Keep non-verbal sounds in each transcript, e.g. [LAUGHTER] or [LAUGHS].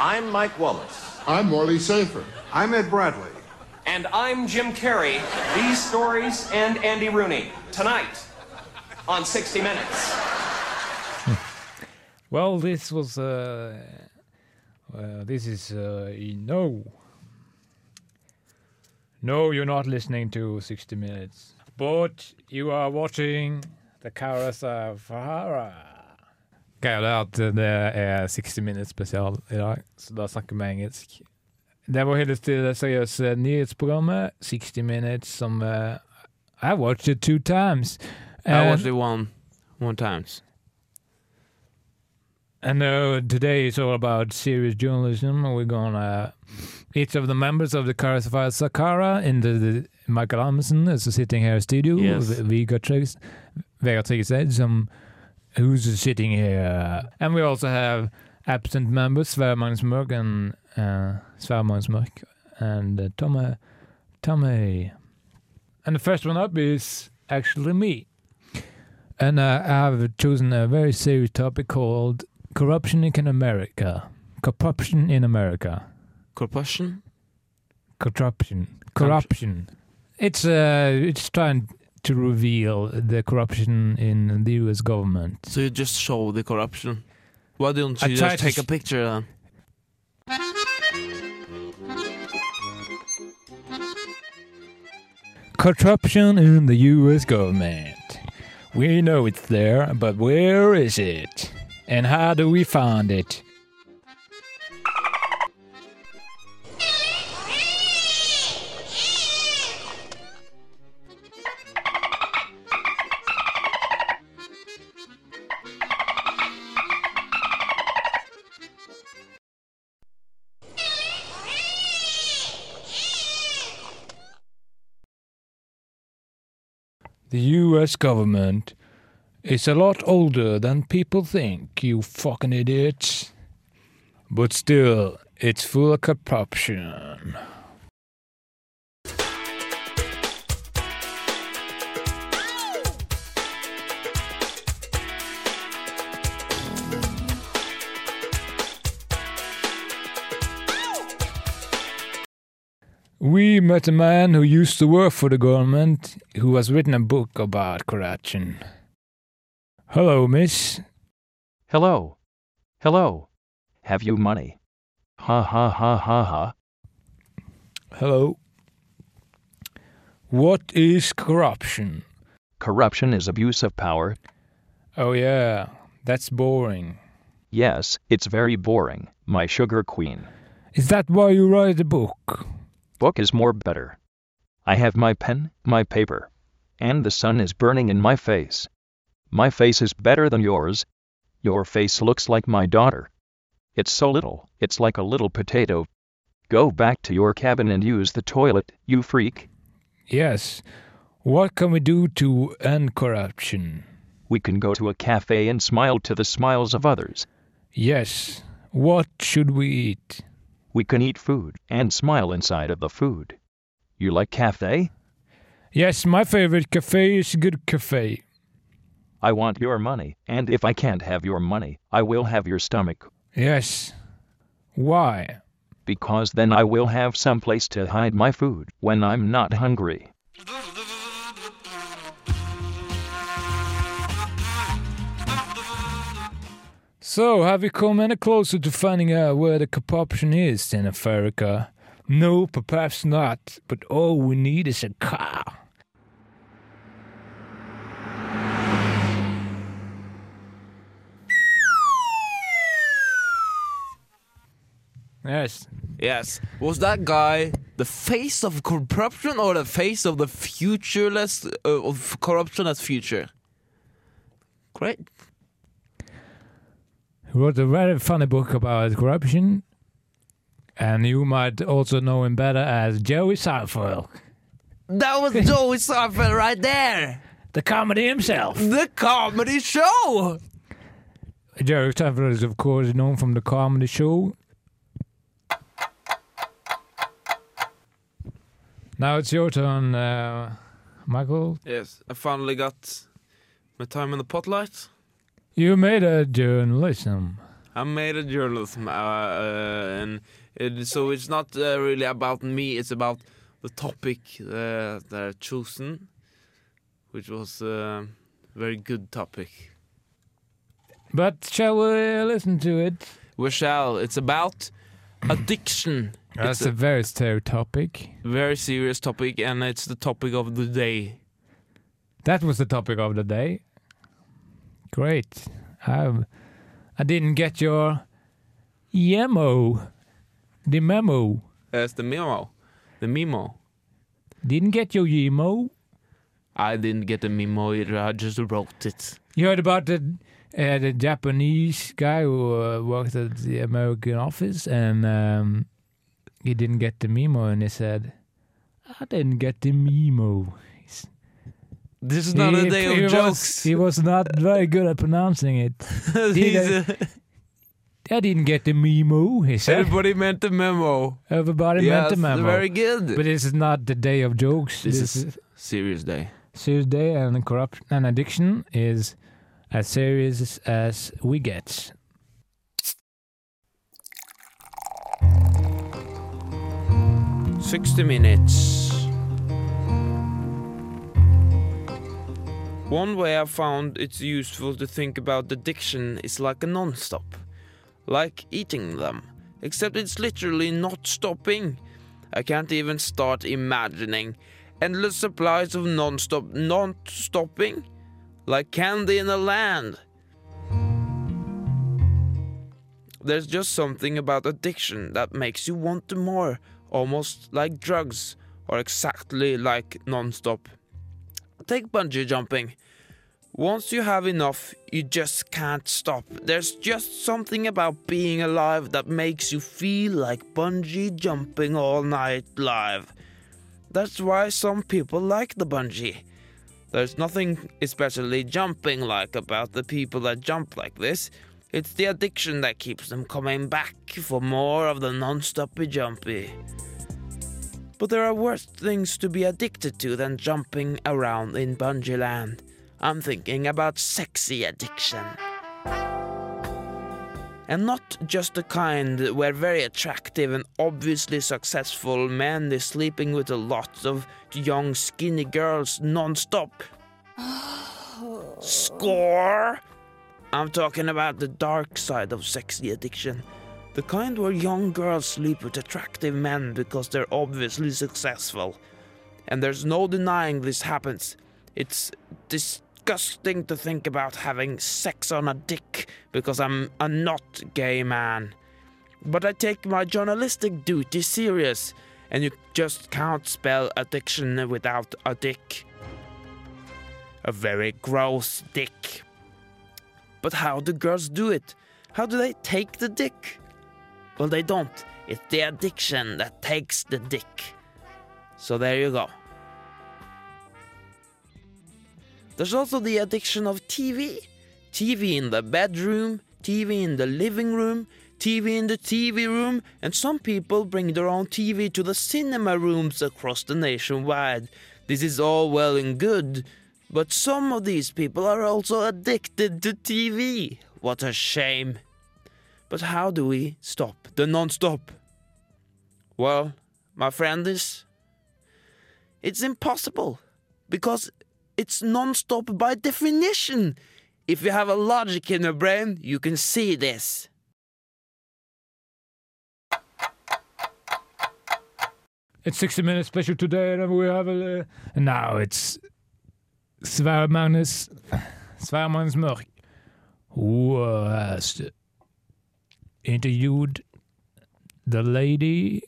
I'm Mike Wallace. I'm Morley Safer. I'm Ed Bradley. And I'm Jim Carrey. These stories and Andy Rooney. Tonight on 60 Minutes. [LAUGHS] Well, this was. Uh, uh, this is. Uh, no. No, you're not listening to 60 Minutes. But you are watching The Cara Fahara. Greia er at det er 60 Minutes spesial i dag, så da snakker vi engelsk. Det var hyllest til det seriøse nyhetsprogrammet 60 Minutes som uh, I watched it two times. I watched it one, one times. And uh, today is all about serious journalism. We're gonna each of the members of the Classified Sakara in the, the Michael Amundsen is sitting here in studio. Yes. Vegard Tryggeseid, some who's sitting here, and we also have absent members Sverre Magnus Mørk and uh, Sverre Magnus Mørk and uh, Tommy Tommy. And the first one up is actually me. And uh, I have chosen a very serious topic called corruption in America. Corruption in America. Corruption? Corruption. Corruption. It's uh, it's trying to reveal the corruption in the U.S. government. So you just show the corruption? Why don't you tried just to take a picture then? Corruption in the U.S. government. We know it's there, but where is it? And how do we find it? The US government is a lot older than people think, you fucking idiots. But still, it's full of corruption. We met a man who used to work for the government who has written a book about corruption. Hello, miss. Hello. Hello. Have you money? Ha ha ha ha ha. Hello. What is corruption? Corruption is abuse of power. Oh, yeah, that's boring. Yes, it's very boring, my sugar queen. Is that why you write a book? Book is more better. I have my pen, my paper. And the sun is burning in my face. My face is better than yours. Your face looks like my daughter. It's so little, it's like a little potato. Go back to your cabin and use the toilet, you freak. Yes. What can we do to end corruption? We can go to a cafe and smile to the smiles of others. Yes. What should we eat? We can eat food and smile inside of the food. You like cafe? Yes, my favorite cafe is Good Cafe. I want your money, and if I can't have your money, I will have your stomach, Yes. Why? because then I will have some place to hide my food when I'm not hungry. So, have you come any closer to finding out where the corruption is in America? No, perhaps not, but all we need is a car. Yes. Yes. Was that guy the face of corruption or the face of the futureless uh, of corruption as future? Great. He wrote a very funny book about corruption, and you might also know him better as Joey Seinfeld, That was [LAUGHS] Joey Seinfeld right there. the comedy himself. The comedy show. Joey Seinfeld is, of course, known from the comedy show. Now it's your turn, uh, Michael. Yes, I finally got my time in the spotlight. You made a journalism. I made a journalism, uh, uh, and it, so it's not uh, really about me. It's about the topic uh, that I've chosen, which was a very good topic. But shall we listen to it? We shall. It's about addiction. That's it's a a very serious topic. very serious topic, and it's the topic of the day. That was the topic of the day. Great. I, I didn't get your yemo. The memo. That's the memo. The memo. Didn't get your yemo. I didn't get the memo either. I just wrote it. You heard about the uh, the Japanese guy who uh, worked at the American office and um, he didn't get the memo and he said, I didn't get the memo. This is not He- a day of was- jokes. he was not very good at pronouncing it. [LAUGHS] I didn't get the memo, he said. Everybody meant the memo. Everybody yes, meant the memo. very good. But this is not the day of jokes. This This, is- is Serious day. serious day, and corruption and addiction is as serious as we get. Sixty minutes. One way I found it's useful to think about addiction is like a non-stop, like eating them, except it's literally not stopping. I can't even start imagining endless supplies of non-stop not stopping, like candy in a land. There's just something about addiction that makes you want more, almost like drugs, or exactly like non-stop. Take bungee jumping. Once you have enough, you just can't stop. There's just something about being alive that makes you feel like bungee jumping all night live. That's why some people like the bungee. There's nothing especially jumping like about the people that jump like this. It's the addiction that keeps them coming back for more of the non-stoppy jumpy. But there are worse things to be addicted to than jumping around in bungee land. I'm thinking about sexy addiction. And not just the kind where very attractive and obviously successful men is sleeping with a lot of young skinny girls non-stop. Oh. Score! I'm talking about the dark side of sexy addiction. The kind where young girls sleep with attractive men because they're obviously successful. And there's no denying this happens. It's disgusting to think about having sex on a dick because I'm a not gay man. But I take my journalistic duty serious, and you just can't spell addiction without a dick. A very gross dick. But how do girls do it? How do they take the dick? Well, they don't. It's the addiction that takes the dick. So there you go. There's also the addiction of TV. TV in the bedroom, TV in the living room, TV in the TV room, and some people bring their own TV to the cinema rooms across the nationwide. This is all well and good, but some of these people are also addicted to TV. What a shame. But how do we stop the non-stop? Well, my friend is it's impossible because it's non-stop by definition. If you have a logic in your brain, you can see this. It's 60 minutes special today, and we have a. And now it's Sverre Magnus, [SIGHS] Mørk, who uh, has interviewed the lady,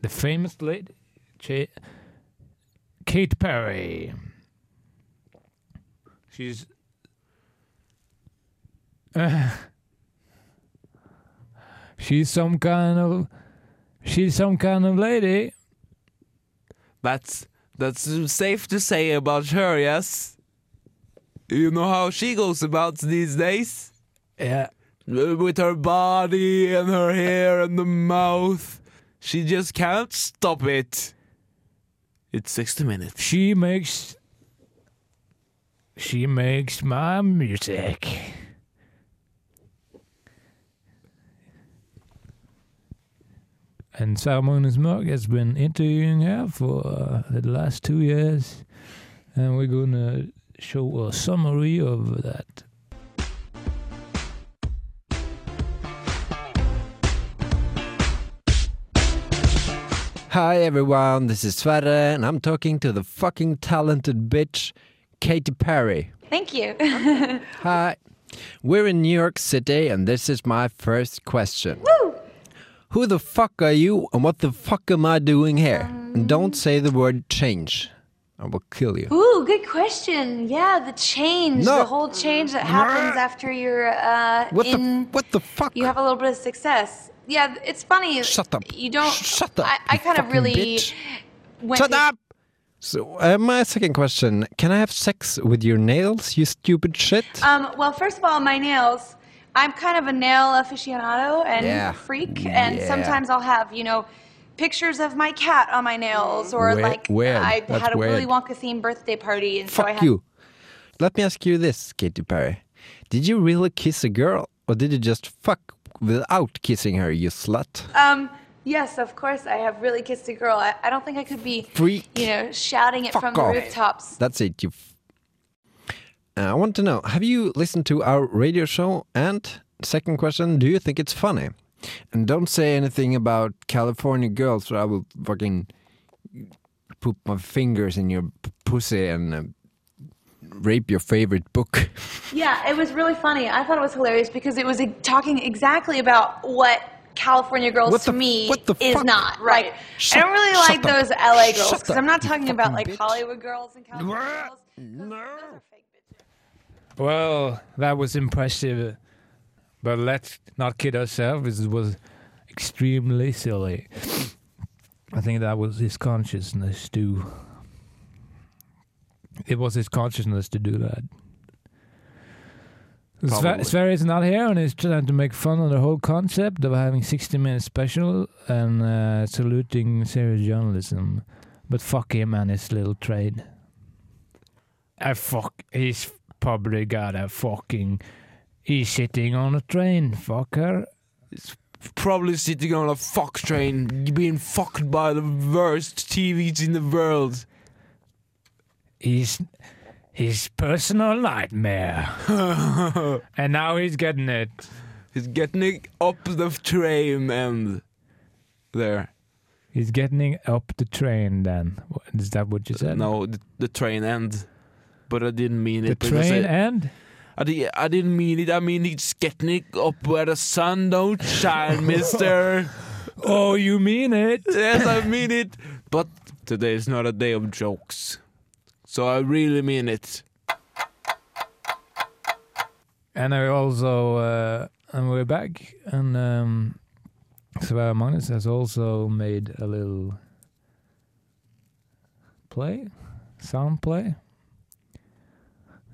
the famous lady, Katy Perry. She's. Uh, [LAUGHS] she's some kind of. She's some kind of lady. That's that's safe to say about her, yes. You know how she goes about these days? Yeah with her body and her hair and the mouth. She just can't stop it. It's 60 minutes. She makes. She makes my music. And Salmonis Mark has been interviewing her for uh, the last two years. And we're going to show a summary of that Hi everyone, this is Sverre, and I'm talking to the fucking talented bitch, Katy Perry. Thank you. [LAUGHS] Hi. We're in New York City, and this is my first question. Who the fuck are you, and what the fuck am I doing here? and don't say the word change. I will kill you. Ooh, good question. Yeah, the change, No. the whole change that happens after you're uh, What in. the what the fuck? you have a little bit of success. Yeah, it's funny. Shut up. You don't. Shut up, I, I kind of really. bitch. Went Shut to- up! So, uh, my second question: Can I have sex with your nails, you stupid shit? Um, well, first of all, my nails. I'm kind of a nail aficionado and Yeah. freak, and Yeah. sometimes I'll have, you know, pictures of my cat on my nails, or Weird- like weird. I That's had a Willy weird. Wonka themed birthday party, and so I Fuck had you. Let me ask you this, Katy Perry: Did you really kiss a girl, or did you just fuck without kissing her, you slut? Um, yes, of course, I have really kissed a girl. I, I don't think I could be, Freak. you know, shouting it Fuck from the rooftops. That's it. You. F- Uh, I want to know: Have you listened to our radio show? And second question: Do you think it's funny? And don't say anything about California girls, or I will fucking put my fingers in your p- pussy and uh, rape your favorite book. [LAUGHS] Yeah, it was really funny. I thought it was hilarious because it was talking exactly about what California girls What to the- me is fuck? not. Right. Like, Shut- I don't really like those LA girls because I'm not talking about like bitch. Hollywood girls and California girls. No. Well, that was impressive, but let's not kid ourselves. It was extremely silly. I think that was his consciousness to. It was his consciousness to do that. Sver-. Sverre is not here and he's trying to make fun of the whole concept of having 60 minutes special and uh, saluting serious journalism. But fuck him and his little trade. I fuck. He's probably got a fucking. He's sitting on a train. Fucker. Probably sitting on a fuck train, being fucked by the worst TVs in the world. He's his personal nightmare. [LAUGHS] and now he's getting it. He's getting it up the train and there. He's getting up the train. Then Is that what you said? No, the, the train end. But I didn't mean The it. because train I, end. I, di- I didn't mean it. I mean it's getting it up where the sun don't shine, [LAUGHS] mister. Oh, you mean it? yes, I mean it. But today is not a day of jokes. So I really mean it. And I also, uh, and we're back, and um, Sverre Magnus has also made a little play, sound play.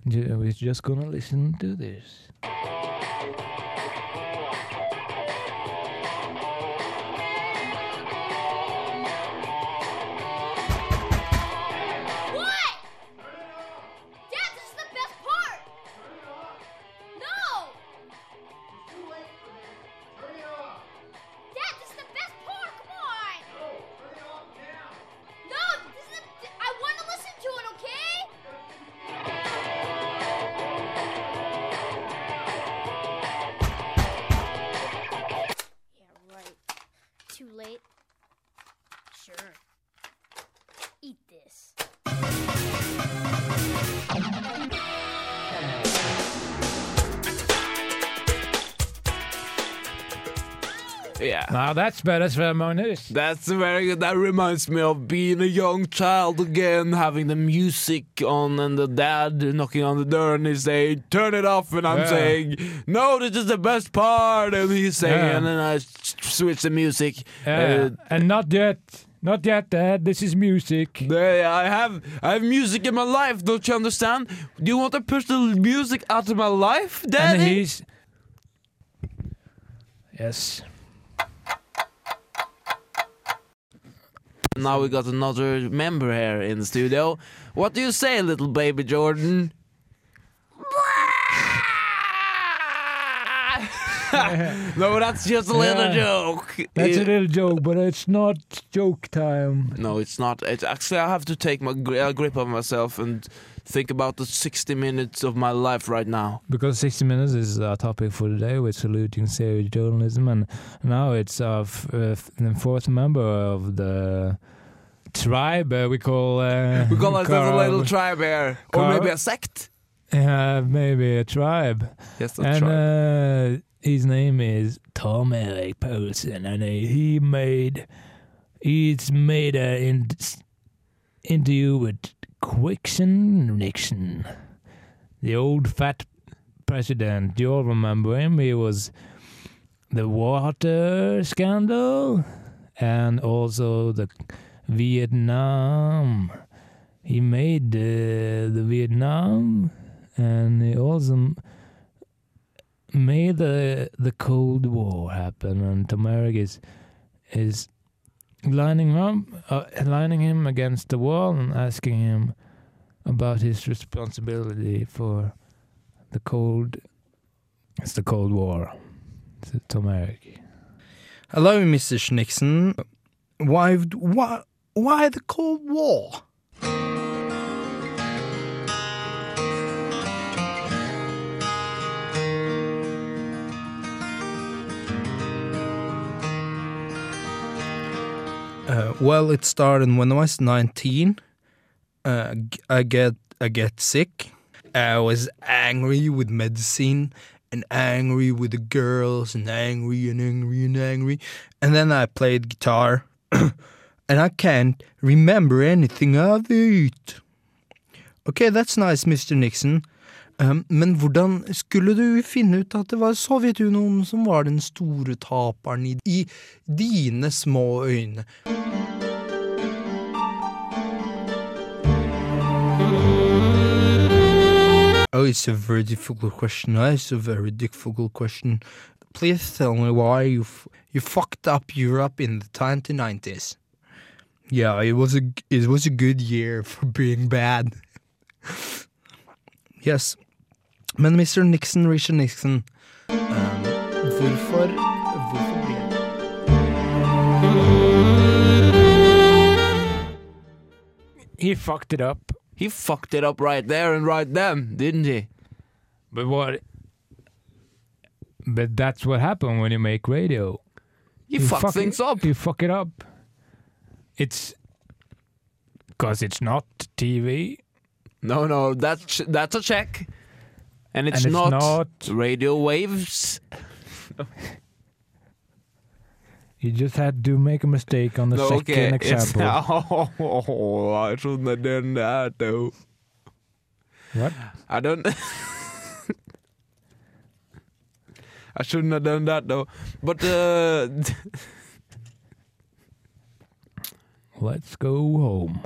We're just gonna listen to this. Now that's better, Sverre Magnus. That's very good. That reminds me of being a young child again, having the music on and the dad knocking on the door and he's saying, Turn it off. And I'm Yeah. saying, No, this is the best part. And he's saying, Yeah. and then I switch the music. Yeah. Uh, and not yet, not yet, Dad. This is music. there, I have I have music in my life, don't you understand? Do you want to push the music out of my life, And he's. Yes. Now we got another member here in the studio. What do you say, little baby Jordan? [LAUGHS] no, that's just a little Yeah. joke. That's a little joke, but it's not joke time. No, it's not. It's actually I have to take my gri- a grip of myself and think about the 60 minutes of my life right now. Because 60 Minutes is our topic for today. We're saluting serious journalism, and now it's our f- uh, fourth member of the tribe uh, we call. Uh, We call ourselves a little tribe here, or maybe a sect. Yeah, maybe a tribe. Yes, a and tribe. uh, his name is Tom Eric Poulsen, and he made he's made a in, interview with Quixon Nixon, the old fat president. Do You all remember him? He was the water scandal, and also the Vietnam. He made uh, the Vietnam, and he also made the the Cold War happen. And Tom Eric is is lining him uh, lining him against the wall and asking him about his responsibility for the cold. It's the Cold War. It's Hello, Mr. Schnickson. Why, why, why the Cold War? Uh, well, it started when I was 19. Uh, I get I get sick. I was angry with medicine and angry with the girls and angry and angry and angry. And then I played guitar [COUGHS] and I can't remember anything of it. Okay, that's nice, Mr. Nixon. Um, men hvordan skulle du finne ut at det var Sovjetunionen som var den store taperen i, i dine små øyne? Oh, it's a very difficult question. Oh, It's a very difficult question. Please tell me why you you fucked up Europe in the 1990s. Yeah, it was a it was a good year for being bad. [LAUGHS] yes, men Mr. Nixon, Richard Nixon, um, hvorfor hvorfor ble He fucked it up. He fucked it up right there and right then, didn't he? But what? But that's what happened when you make radio. You, fuck, it- things up. You fuck it up. It's because it's not TV, No, no, that's that's a check. And it's, and it's not, not. radio waves. You just had to make a mistake on the No, second okay, it's example. [LAUGHS] Oh, I shouldn't have done that though. What? I don't. [LAUGHS] I shouldn't have done that though. But uh, [LAUGHS] Let's go home.